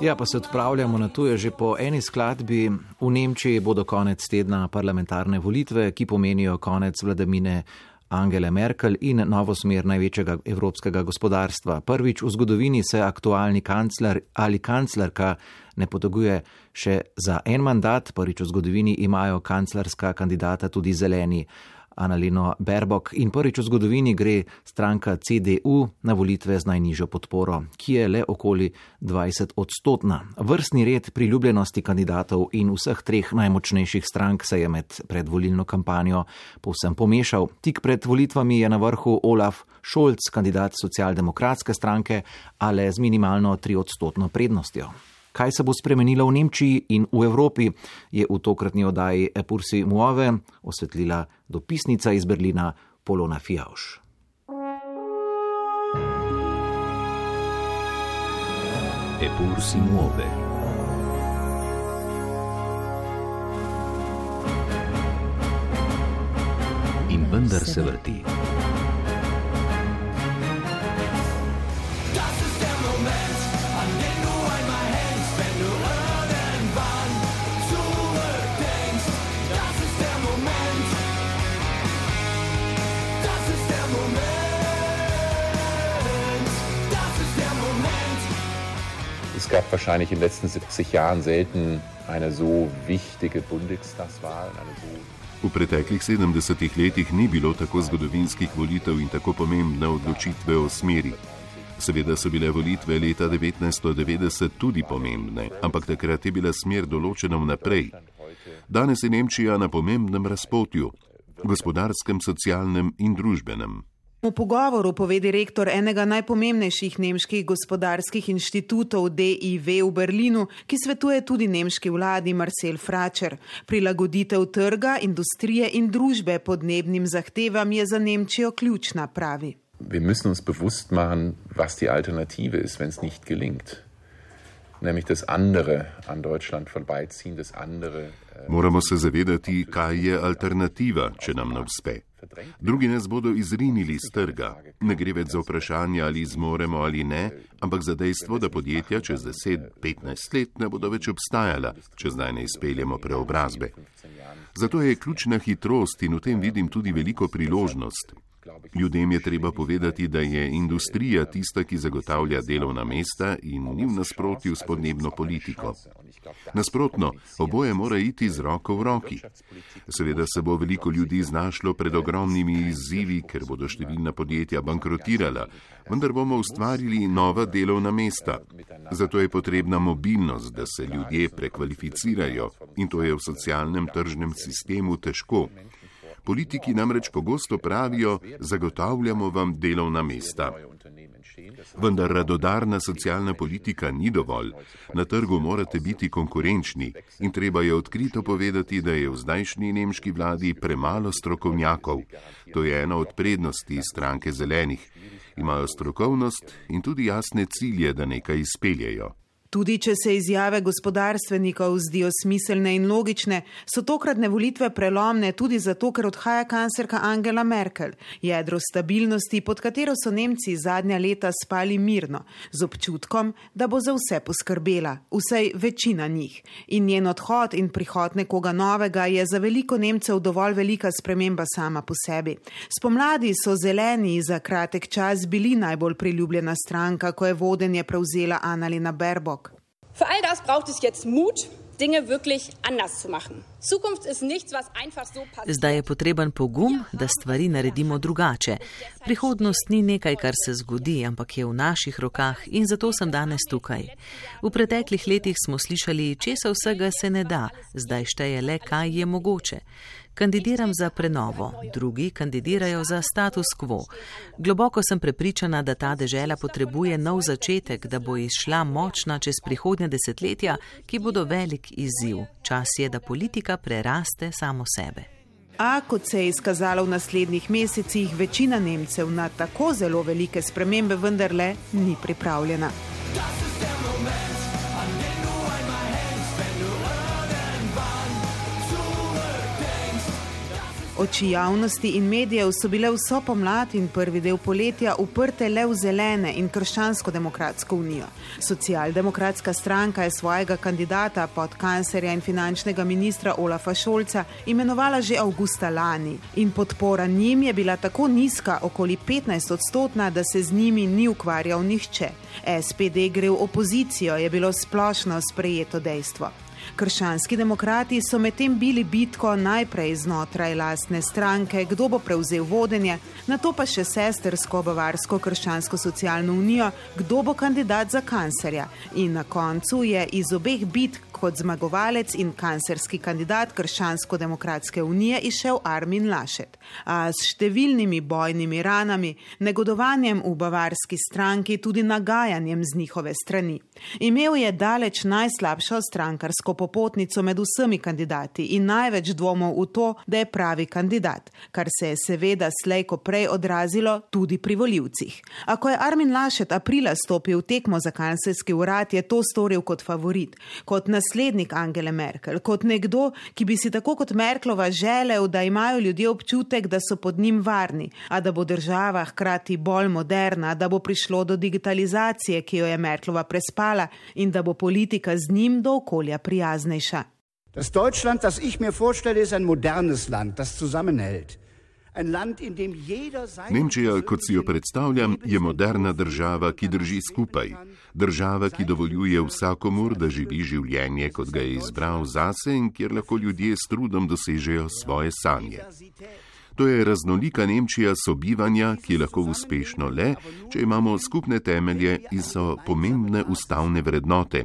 Ja, pa se odpravljamo na tuje že po eni skladbi. V Nemčiji bodo konec tedna parlamentarne volitve, ki pomenijo konec vladamine Angele Merkel in novo smer največjega evropskega gospodarstva. Prvič v zgodovini se aktualni kancler ali kanclerka ne poteguje še za en mandat, prvič v zgodovini imajo kanclerska kandidata tudi zeleni. Analino Berbok in prvič v zgodovini gre stranka CDU na volitve z najnižjo podporo, ki je le okoli 20 odstotna. Vrstni red priljubljenosti kandidatov in vseh treh najmočnejših strank se je med predvolilno kampanjo povsem pomešal. Tik pred volitvami je na vrhu Olaf Scholz, kandidat socialdemokratske stranke, ale z minimalno 3 odstotno prednostjo kaj se bo spremenilo v Nemčiji in v Evropi, je v tokratni oddaji Epursi Muove osvetlila dopisnica iz Berlina Polona Fjauš. Epursi Muove. In vendar se vrti. Es gab wahrscheinlich in den letzten 70 Jahren selten eine so wichtige Bundestagswahl. V preteklih 70 letih ni bilo tako zgodovinskih volitev in tako pomembne odločitve o smeri. Seveda so bile volitve leta 1990 tudi pomembne, ampak takrat je bila smer določena vnaprej. Danes je Nemčija na pomembnem razpotju, gospodarskem, socialnem in družbenem. V pogovoru pove direktor enega najpomembnejših nemških gospodarskih inštitutov DIV v Berlinu, ki svetuje tudi nemški vladi Marcel Fračer. Prilagoditev trga, industrije in družbe podnebnim zahtevam je za Nemčijo ključna, pravi. Wir müssen uns bewusst machen, was die Alternative ist, wenn es nicht gelingt. Nämlich das andere an Deutschland vorbeiziehen, das andere. Äh, Moramo se zavedati, kaj je alternativa, če nam ne uspe. Drugi nas bodo izrinili z trga. Ne gre več za vprašanje, ali zmoremo ali ne, ampak za dejstvo, da podjetja čez 10-15 let ne bodo več obstajala, če zdaj ne izpeljemo preobrazbe. Zato je ključna hitrost in v tem vidim tudi veliko priložnost. Ljudem je treba povedati, da je industrija tista, ki zagotavlja delovna mesta in ni v nasprotju s podnebno politiko. Nasprotno, oboje mora iti z roko v roki. Seveda se bo veliko ljudi znašlo pred ogromnimi izzivi, ker bodo številna podjetja bankrotirala, vendar bomo ustvarili nova delovna mesta. Zato je potrebna mobilnost, da se ljudje prekvalificirajo in to je v socialnem tržnem sistemu težko. Politiki namreč pogosto pravijo, zagotavljamo vam delovna mesta. Vendar radodarna socialna politika ni dovolj. Na trgu morate biti konkurenčni in treba je odkrito povedati, da je v zdajšnji nemški vladi premalo strokovnjakov. To je ena od prednosti stranke zelenih. Imajo strokovnost in tudi jasne cilje, da nekaj izpeljejo. Tudi če se izjave gospodarstvenikov zdijo smiselne in logične, so tokratne volitve prelomne tudi zato, ker odhaja kanclerka Angela Merkel, jedro stabilnosti, pod katero so Nemci zadnja leta spali mirno, z občutkom, da bo za vse poskrbela, vsaj večina njih. In njen odhod in prihod nekoga novega je za veliko Nemcev dovolj velika sprememba sama po sebi. Spomladi so zeleni za kratek čas bili najbolj priljubljena stranka, ko je vodenje prevzela Annalena Berbo. Für all das braucht es jetzt Mut, Dinge wirklich anders zu machen. Zukunft ist nichts, was einfach so passiert. Zdaj je potreben pogum, da stvari naredimo drugače. Prihodnost ni nekaj, kar se zgodi, ampak je v naših rokah in zato sem danes tukaj. V preteklih letih smo slišali, česa vsega se ne da, zdaj šteje le, kaj je mogoče. Kandidiram za prenovo, drugi kandidirajo za status quo. Globoko sem prepričana, da ta dežela potrebuje nov začetek, da bo izšla močna čez prihodnje desetletja, ki bodo velik izziv. Čas je, da politika preraste samo sebe. A kot se je izkazalo v naslednjih mesecih, večina Nemcev na tako zelo velike spremembe vendarle ni pripravljena. Oči javnosti in medijev so bile vso pomlad in prvi del poletja uprte le v zelene in krščansko-demokratsko unijo. Socialdemokratska stranka je svojega kandidata pod kancerja in finančnega ministra Olafa Šolca imenovala že avgusta lani in podpora njim je bila tako nizka, okoli 15 odstotna, da se z njimi ni ukvarjal nihče. SPD gre v opozicijo, je bilo splošno sprejeto dejstvo. Krščanski demokrati so medtem bili bitko najprej znotraj lastne stranke, kdo bo prevzel vodenje, na to pa še sestersko Bavarsko krščansko-socialno unijo, kdo bo kandidat za kancerja. In na koncu je iz obeh bitk kot zmagovalec in kancerski kandidat Krščansko-demokratske unije išel Armin Lašet. A s številnimi bojnimi ranami, negodovanjem v bavarski stranki, tudi nagajanjem z njihove strani. Imel je daleč najslabšo strankarsko popotnico med vsemi kandidati in največ dvomov v to, da je pravi kandidat, kar se je seveda slejko prej odrazilo tudi pri voljivcih. A ko je Armin Lašet aprila stopil v tekmo za kancerski urad, je to storil kot favorit, kot nas naslednik Angele Merkel, kot nekdo, ki bi si tako kot Merklova želel, da imajo ljudje občutek, da so pod njim varni, a da bo država hkrati bolj moderna, da bo prišlo do digitalizacije, ki jo je Merklova prespala in da bo politika z njim do okolja prijaznejša. Das Deutschland, das ich mir vorstelle, ist ein modernes Land, das zusammenhält. Nemčija, kot si jo predstavljam, je moderna država, ki drži skupaj. Država, ki dovoljuje vsakomur, da živi življenje, kot ga je izbral zase in kjer lahko ljudje s trudom dosežejo svoje sanje. To je raznolika Nemčija sobivanja, ki je lahko uspešno le, če imamo skupne temelje in so pomembne ustavne vrednote.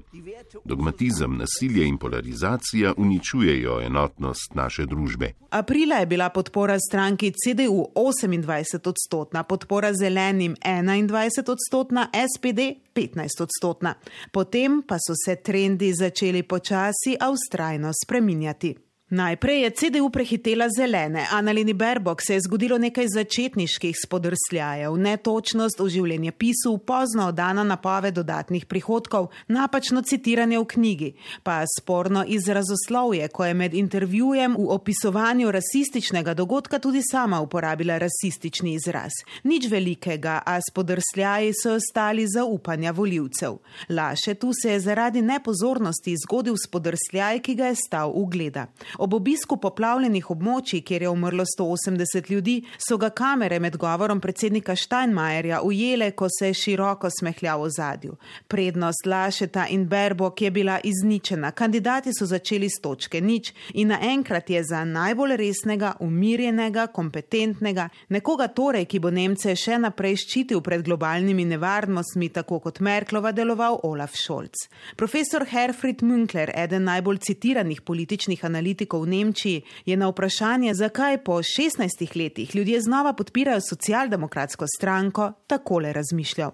Dogmatizem, nasilje in polarizacija uničujejo enotnost naše družbe. Aprila je bila podpora stranki CDU 28 odstotna, podpora zelenim 21 odstotna, SPD 15 odstotna. Potem pa so se trendi začeli počasi, a ustrajno spreminjati. Najprej je CDU prehitela zelene, a na Lini Berbok se je zgodilo nekaj začetniških spodrsljajev, netočnost v življenje pisu, pozno oddana napoved dodatnih prihodkov, napačno citiranje v knjigi, pa sporno izrazoslovje, ko je med intervjujem v opisovanju rasističnega dogodka tudi sama uporabila rasistični izraz. Nič velikega, a spodrsljaji so ostali zaupanja voljivcev. Laše tu se je zaradi nepozornosti zgodil spodrsljaj, ki ga je stal ugleda. Ob obisku poplavljenih območij, kjer je umrlo 180 ljudi, so ga kamere med govorom predsednika Steinmeierja ujele, ko se je široko smehljal v zadju. Prednost Lašeta in Berbok je bila izničena, kandidati so začeli s točke nič in naenkrat je za najbolj resnega, umirjenega, kompetentnega, nekoga torej, ki bo Nemce še naprej ščitil pred globalnimi nevarnostmi, tako kot Merklova, deloval Olaf Scholz. Profesor Herfried Münkler, eden najbolj citiranih političnih analitikov, politikov v Nemčiji, je na vprašanje, zakaj po 16 letih ljudje znova podpirajo socialdemokratsko stranko, takole razmišljal.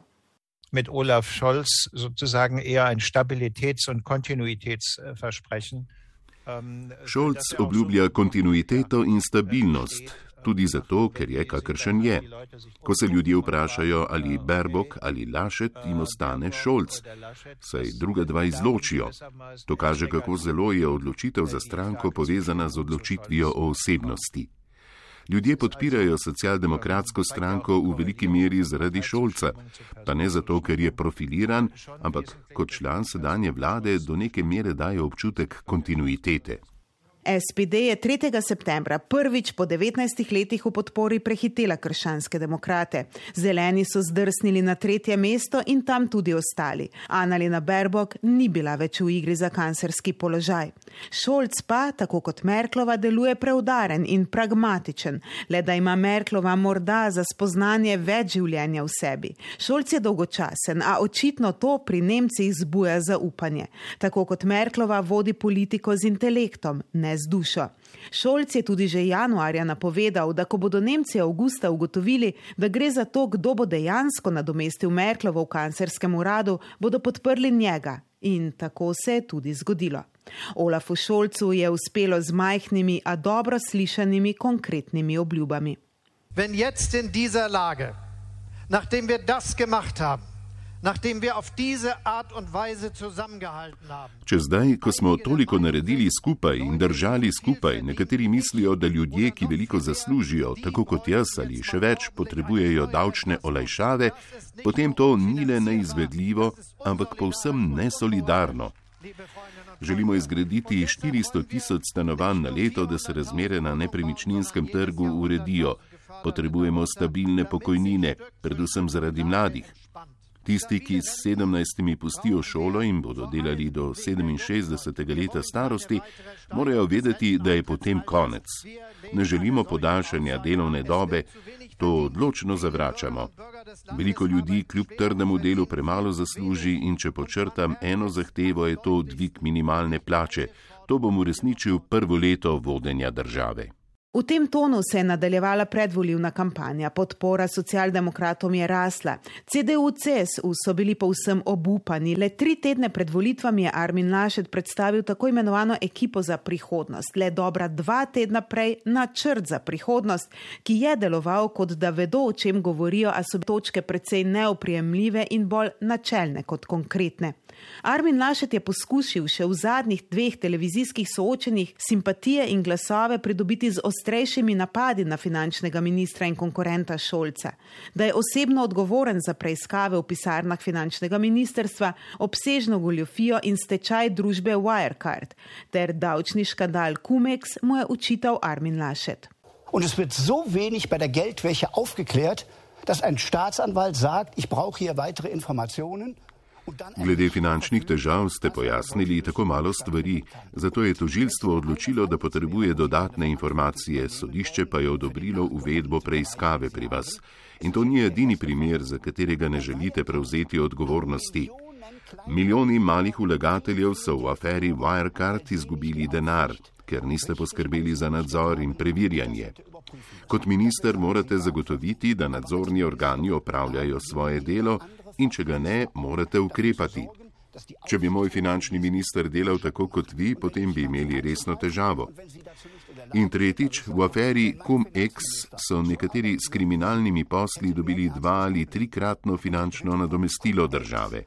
Mit Olaf Scholz sozusagen eher ein Stabilitäts- und Kontinuitätsversprechen. Ähm, Scholz obljublja kontinuiteto in stabilnost, tudi zato, ker je kakršen je. Ko se ljudje vprašajo, ali Berbok ali Lašet, jim ostane Šolc, saj druga dva izločijo. To kaže, kako zelo je odločitev za stranko povezana z odločitvijo o osebnosti. Ljudje podpirajo socialdemokratsko stranko v veliki meri zaradi Šolca, pa ne zato, ker je profiliran, ampak kot član sedanje vlade do neke mere daje občutek kontinuitete. SPD je 3. septembra prvič po 19 letih v podpori prehitela krščanske demokrate. Zeleni so zdrsnili na tretje mesto in tam tudi ostali. Annalena Berbok ni bila več v igri za kancerski položaj. Šolc pa, tako kot Merklova, deluje preudaren in pragmatičen, le da ima Merklova morda za spoznanje več življenja v sebi. Šolc je dolgočasen, a očitno to pri Nemcih zbuja zaupanje. Tako kot Merklova vodi politiko z intelektom, ne z dušo. Šolc je tudi že januarja napovedal, da ko bodo Nemci avgusta ugotovili, da gre za to, kdo bo dejansko nadomestil Merklovo v kancerskem uradu, bodo podprli njega. In tako se je tudi zgodilo. Olafu Šolcu je uspelo z majhnimi, a dobro slišanimi konkretnimi obljubami. Wenn jetzt in dieser Lage, nachdem wir das gemacht haben, Če zdaj, ko smo toliko naredili skupaj in držali skupaj, nekateri mislijo, da ljudje, ki veliko zaslužijo, tako kot jaz ali še več, potrebujejo davčne olajšave, potem to ni le neizvedljivo, ampak povsem nesolidarno. Želimo izgraditi 400 tisoč stanovanj na leto, da se razmere na nepremičninskem trgu uredijo. Potrebujemo stabilne pokojnine, predvsem zaradi mladih. Tisti, ki s 17 pustijo šolo in bodo delali do 67. leta starosti, morajo vedeti, da je potem konec. Ne želimo podaljšanja delovne dobe, to odločno zavračamo. Veliko ljudi kljub trdemu delu premalo zasluži in če počrtam eno zahtevo, je to dvig minimalne plače. To bom uresničil prvo leto vodenja države. V tem tonu se je nadaljevala predvoljivna kampanja, podpora socialdemokratom je rasla. CDU-CSU so bili povsem obupani. Le tri tedne pred volitvami je Armin Lašet predstavil tako imenovano ekipo za prihodnost. Le dobra dva tedna prej načrt za prihodnost, ki je deloval kot da vedo, o čem govorijo, a so točke precej neoprijemljive in bolj načelne kot konkretne. Armin Lašet je poskušal še v zadnjih dveh televizijskih soočenjih simpatije in glasove pridobiti z ostrejšimi napadi na finančnega ministra in konkurenta Šolca, da je osebno odgovoren za preiskave v pisarnah finančnega ministerstva, obsežno goljofijo in stečaj družbe Wirecard ter davčni škandal Cumex mu je učital Armin Lašet. Und es wird so wenig bei der Geldwäsche aufgeklärt, dass ein Staatsanwalt sagt, ich brauche hier weitere Informationen. Glede finančnih težav ste pojasnili tako malo stvari, zato je tožilstvo odločilo, da potrebuje dodatne informacije, sodišče pa je odobrilo uvedbo preiskave pri vas. In to ni edini primer, za katerega ne želite prevzeti odgovornosti. Milijoni malih vlagateljev so v aferi Wirecard izgubili denar, ker niste poskrbeli za nadzor in preverjanje. Kot minister morate zagotoviti, da nadzorni organi opravljajo svoje delo in če ga ne, morate ukrepati. Če bi moj finančni minister delal tako kot vi, potem bi imeli resno težavo. In tretjič, v aferi CumEx so nekateri s kriminalnimi posli dobili dva ali trikratno finančno nadomestilo države.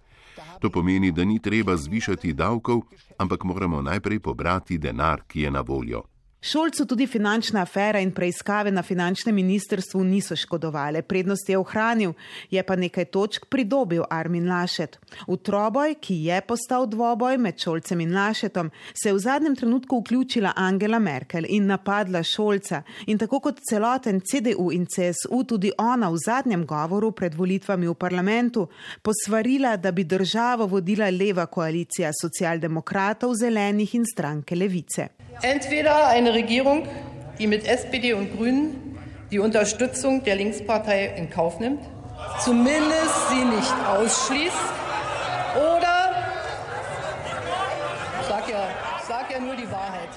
To pomeni, da ni treba zvišati davkov, ampak moramo najprej pobrati denar, ki je na voljo. Šolcu tudi finančna afera in preiskave na finančnem ministrstvu niso škodovale. Prednost je ohranil, je pa nekaj točk pridobil Armin Lašet. V troboj, ki je postal dvoboj med Šolcem in Lašetom, se je v zadnjem trenutku vključila Angela Merkel in napadla Šolca. In tako kot celoten CDU in CSU, tudi ona v zadnjem govoru pred volitvami v parlamentu posvarila, da bi državo vodila leva koalicija socialdemokratov, zelenih in stranke levice. Entweder eine Regierung, die mit SPD und Grünen die Unterstützung der Linkspartei in Kauf nimmt, zumindest sie nicht ausschließt, oder, ich sag ja, ich sag ja nur die Wahrheit.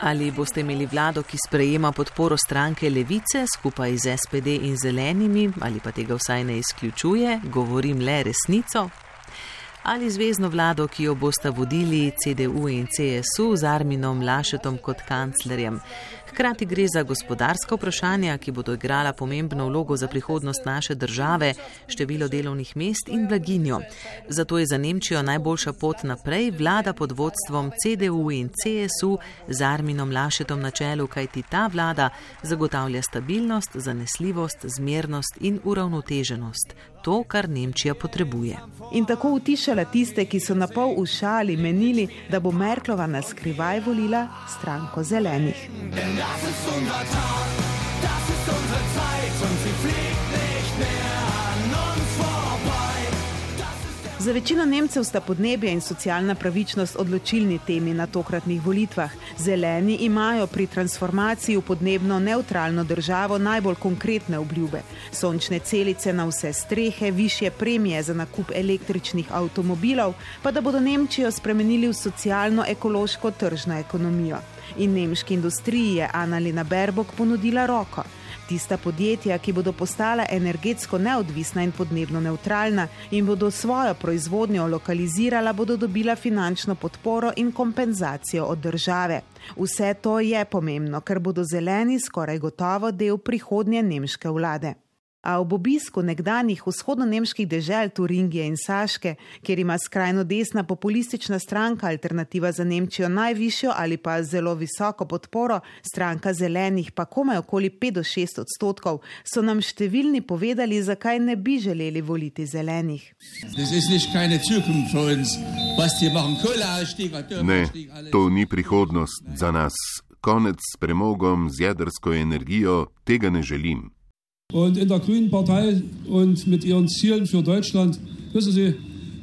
Ali boste imeli vlado, ki sprejema podporo stranke Levice skupaj z SPD in zelenimi, ali pa tega vsaj ne izključuje, govorim le resnico? Ali zvezdno vlado, ki jo boste vodili CDU in CSU z Arminom Lašetom kot kanclerjem. Hkrati gre za gospodarska vprašanja, ki bodo igrala pomembno vlogo za prihodnost naše države, število delovnih mest in blaginjo. Zato je za Nemčijo najboljša pot naprej vlada pod vodstvom CDU in CSU z Arminom Lašetom na čelu, kajti ta vlada zagotavlja stabilnost, zanesljivost, zmernost in uravnoteženost. To, kar Nemčija potrebuje. In tako utišala tiste, ki so na pol ušali, menili, da bo Merklova na skrivaj volila stranko zelenih. Das ist unser Tag, das ist unsere Zeit und sie fliegt Za večino Nemcev sta podnebje in socialna pravičnost odločilni temi na tokratnih volitvah. Zeleni imajo pri transformaciji v podnebno neutralno državo najbolj konkretne obljube. Sončne celice na vse strehe, više premije za nakup električnih avtomobilov, pa da bodo Nemčijo spremenili v socialno-ekološko tržno ekonomijo in nemški industriji je Annalena Berbok ponudila roko. Tista podjetja, ki bodo postala energetsko neodvisna in podnebno neutralna in bodo svojo proizvodnjo lokalizirala, bodo dobila finančno podporo in kompenzacijo od države. Vse to je pomembno, ker bodo zeleni skoraj gotovo del prihodnje nemške vlade. A ob obisku nekdanjih vzhodno-nemških dežel Turingije in Saške, kjer ima skrajno desna populistična stranka Alternativa za Nemčijo najvišjo ali pa zelo visoko podporo, stranka zelenih pa komaj okoli 5 do 6 odstotkov, so nam številni povedali, zakaj ne bi želeli voliti zelenih. Ne, to ni prihodnost za nas. Konec s premogom, z jedrsko energijo, tega ne želim. Und in der Grünen Partei und mit ihren Zielen für Deutschland, wissen Sie,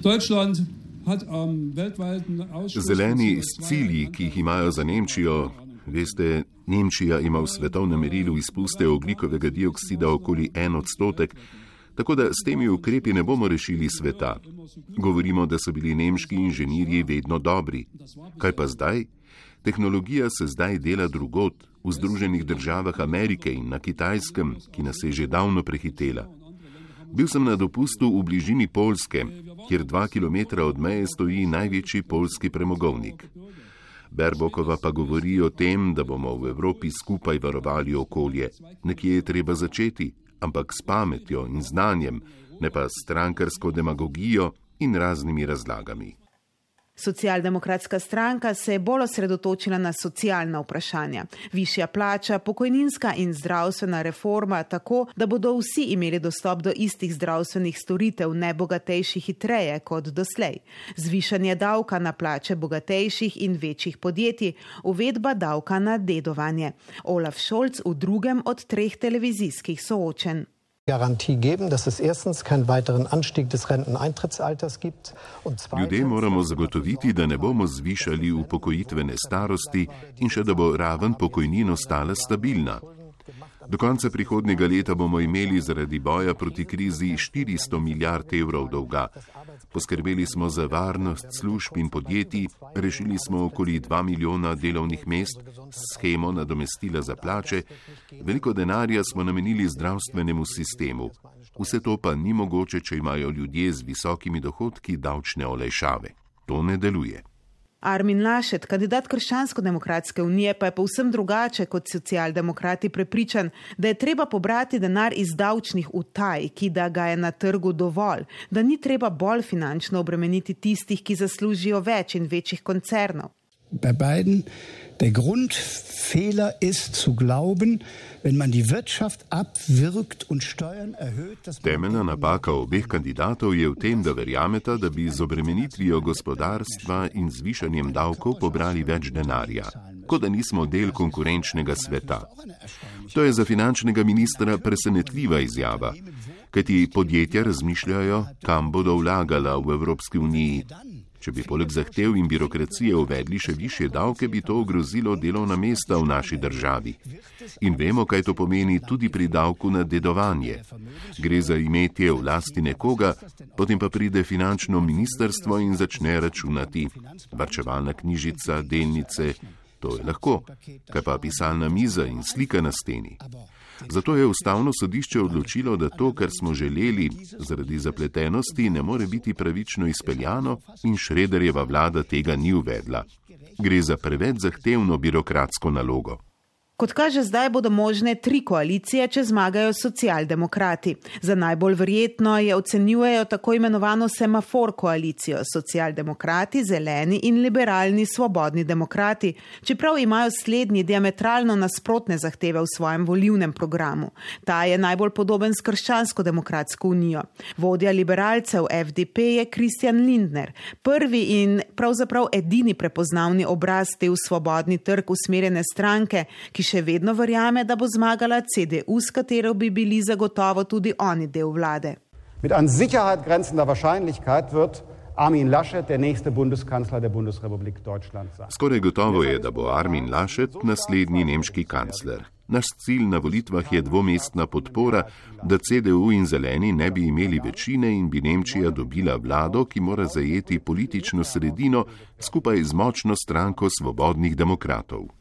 Deutschland hat am weltweiten Ausschuss. Zeleni s cilji, ki jih imajo za Nemčijo, veste, Nemčija ima v svetovnem merilu izpuste oglikovega dioksida okoli en odstotek, tako da s temi ukrepi ne bomo rešili sveta. Govorimo, da so bili nemški inženirji vedno dobri. Kaj pa zdaj? Tehnologija se zdaj dela drugot, v Združenih državah Amerike in na Kitajskem, ki nas je že davno prehitela. Bil sem na dopustu v bližini Polske, kjer dva kilometra od meje stoji največji polski premogovnik. Berbokova pa govori o tem, da bomo v Evropi skupaj varovali okolje. Nekje je treba začeti, ampak s pametjo in znanjem, ne pa s strankarsko demagogijo in raznimi razlagami. Socialdemokratska stranka se je bolj osredotočila na socialna vprašanja. Višja plača, pokojninska in zdravstvena reforma, tako da bodo vsi imeli dostop do istih zdravstvenih storitev, ne bogatejši hitreje kot doslej. Zvišanje davka na plače bogatejših in večjih podjetij, uvedba davka na dedovanje. Olaf Scholz v drugem od treh televizijskih soočen. Garantie geben, dass es erstens keinen weiteren Anstieg des Renteneintrittsalters gibt. Ljudem moramo zagotoviti, da ne bomo zvišali upokojitvene starosti in še da bo raven pokojnin ostala stabilna. Do konca prihodnjega leta bomo imeli zaradi boja proti krizi 400 milijard evrov dolga. Poskrbeli smo za varnost služb in podjetij, rešili smo okoli 2 milijona delovnih mest, schemo nadomestila za plače, veliko denarja smo namenili zdravstvenemu sistemu. Vse to pa ni mogoče, če imajo ljudje z visokimi dohodki davčne olejšave. To ne deluje. Armin Lašet, kandidat Krščansko-demokratske unije, pa je povsem drugače kot socialdemokrati prepričan, da je treba pobrati denar iz davčnih utaj, ki da ga je na trgu dovolj, da ni treba bolj finančno obremeniti tistih, ki zaslužijo več in večjih koncernov. Bei beiden der Grundfehler ist zu glauben, wenn man die Wirtschaft abwirkt und Steuern erhöht. Temeljna napaka obeh kandidatov je v tem, da verjameta, da bi z obremenitvijo gospodarstva in zvišanjem davkov pobrali več denarja, kot da nismo del konkurenčnega sveta. To je za finančnega ministra presenetljiva izjava, kajti podjetja razmišljajo, kam bodo vlagala v Evropski uniji. Če bi poleg zahtev in birokracije uvedli še više davke, bi to ogrozilo delovna mesta v naši državi. In vemo, kaj to pomeni tudi pri davku na dedovanje. Gre za imetje v lasti nekoga, potem pa pride finančno ministerstvo in začne računati. Varčevalna knjižica, delnice, to je lahko. Kaj pa pisalna miza in slika na steni? Zato je ustavno sodišče odločilo, da to, kar smo želeli, zaradi zapletenosti ne more biti pravično izpeljano in Šrederjeva vlada tega ni uvedla. Gre za preveč zahtevno birokratsko nalogo. Kot kaže, zdaj bodo možne tri koalicije, če zmagajo socialdemokrati. Za najbolj verjetno je ocenjujejo tako imenovano semafor koalicijo - socialdemokrati, zeleni in liberalni svobodni demokrati, čeprav imajo slednji diametralno nasprotne zahteve v svojem volivnem programu. Ta je najbolj podoben s krščansko-demokratsko unijo. Vodja liberalcev FDP je Kristjan Lindner, prvi in pravzaprav edini prepoznavni obraz te v svobodni trg usmerjene stranke, ki še vedno verjame, da bo zmagala CDU, s katero bi bili zagotovo tudi oni del vlade. Mit an Sicherheit grenzender Wahrscheinlichkeit wird Armin Laschet der nächste Bundeskanzler der Bundesrepublik Deutschland sein. Skoraj gotovo je, da bo Armin Laschet naslednji nemški kancler. Naš cilj na volitvah je dvomestna podpora, da CDU in zeleni ne bi imeli večine in bi Nemčija dobila vlado, ki mora zajeti politično sredino skupaj z močno stranko svobodnih demokratov.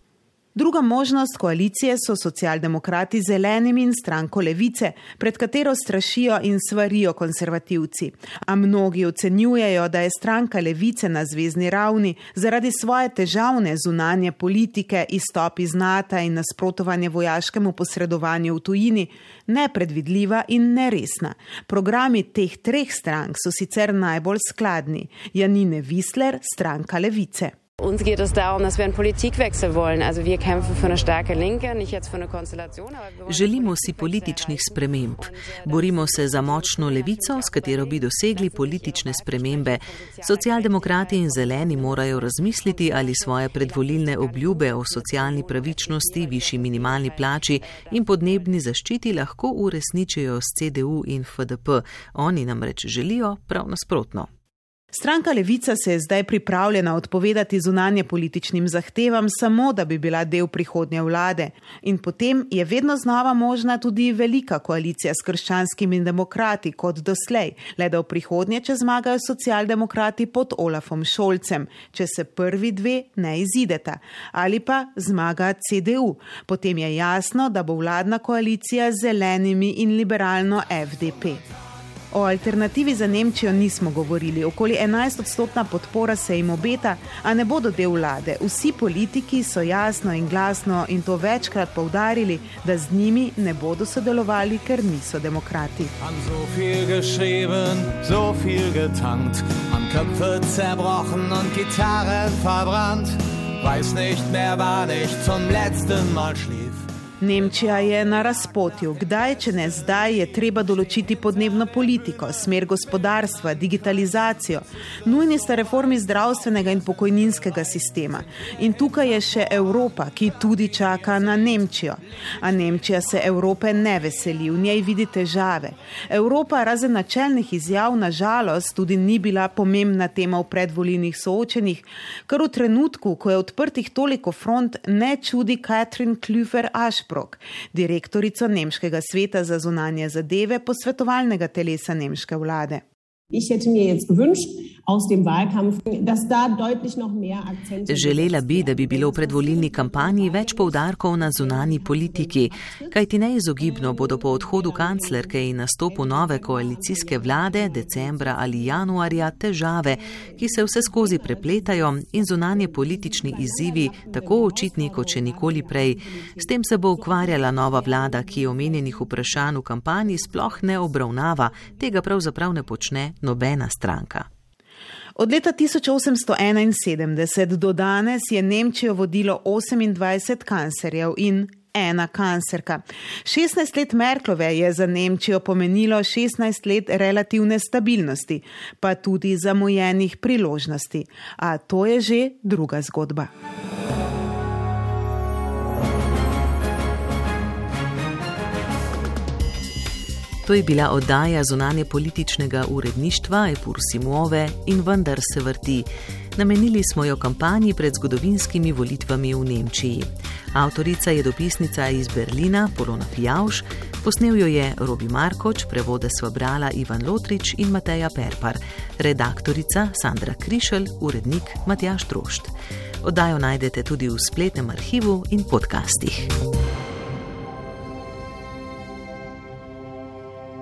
Druga možnost koalicije so socialdemokrati zelenimi in stranko levice, pred katero strašijo in svarijo konservativci. A mnogi ocenjujejo, da je stranka levice na zvezdni ravni zaradi svoje težavne zunanje politike, izstop iz NATO in nasprotovanje vojaškemu posredovanju v tujini nepredvidljiva in neresna. Programi teh treh strank so sicer najbolj skladni. Janine Wisler, stranka levice. Uns geht es darum, dass wir einen Politikwechsel wollen. Also wir kämpfen für eine starke Linke, nicht jetzt für eine Konstellation. Želimo si političnih sprememb. Borimo se za močno levico, s katero bi dosegli politične spremembe. Socialdemokrati in zeleni morajo razmisliti, ali svoje predvolilne obljube o socialni pravičnosti, višji minimalni plači in podnebni zaščiti lahko uresničijo s CDU in FDP. Oni namreč želijo prav nasprotno. Stranka Levica se je zdaj pripravljena odpovedati zunanje političnim zahtevam, samo da bi bila del prihodnje vlade. In potem je vedno znova možna tudi velika koalicija s krščanskimi demokrati kot doslej, le da v prihodnje, če zmagajo socialdemokrati pod Olafom Šolcem, če se prvi dve ne izideta, ali pa zmaga CDU. Potem je jasno, da bo vladna koalicija z zelenimi in liberalno FDP. O alternativi za Nemčijo nismo govorili. Okoli 11 odstotna podpora se jim obeta, a ne bodo del vlade. Vsi politiki so jasno in glasno in to večkrat povdarili, da z njimi ne bodo sodelovali, ker niso demokrati. So viel geschrieben, so viel getankt, am Köpfe zerbrochen und Gitarren verbrannt. Weiß nicht mehr, wann ich zum letzten Mal schlief. Nemčija je na razpotju. Kdaj, če ne zdaj, je treba določiti podnebno politiko, smer gospodarstva, digitalizacijo. Nujni sta reformi zdravstvenega in pokojninskega sistema. In tukaj je še Evropa, ki tudi čaka na Nemčijo. A Nemčija se Evrope ne veseli, v njej vidi težave. Evropa, razen načelnih izjav, na žalost tudi ni bila pomembna tema v predvolilnih soočenjih, kar v trenutku, ko je odprtih toliko front, ne čudi Katrin Klüfer-Aš. Asprog, direktorico Nemškega sveta za zunanje zadeve posvetovalnega telesa nemške vlade. Ich hätte mir jetzt gewünscht, Želela bi, da bi bilo v predvolilni kampanji več povdarkov na zunani politiki, kajti neizogibno bodo po odhodu kanclerke in nastopu nove koalicijske vlade decembra ali januarja težave, ki se vse skozi prepletajo in zunanje politični izzivi tako očitni kot še nikoli prej. S tem se bo ukvarjala nova vlada, ki omenjenih vprašanj v kampanji sploh ne obravnava, tega pravzaprav ne počne nobena stranka. Od leta 1871 do danes je Nemčijo vodilo 28 kancerjev in ena kancerka. 16 let Merklove je za Nemčijo pomenilo 16 let relativne stabilnosti, pa tudi zamujenih priložnosti. A to je že druga zgodba. To je bila oddaja zunanje političnega uredništva Epur Simove in vendar se vrti. Namenili smo jo kampanji pred zgodovinskimi volitvami v Nemčiji. Avtorica je dopisnica iz Berlina Polona Fjauš, posnel jo je Robi Markoč, prevode sva brala Ivan Lotrič in Mateja Perpar, redaktorica Sandra Krišel, urednik Matjaš Trošt. Oddajo najdete tudi v spletnem arhivu in podcastih.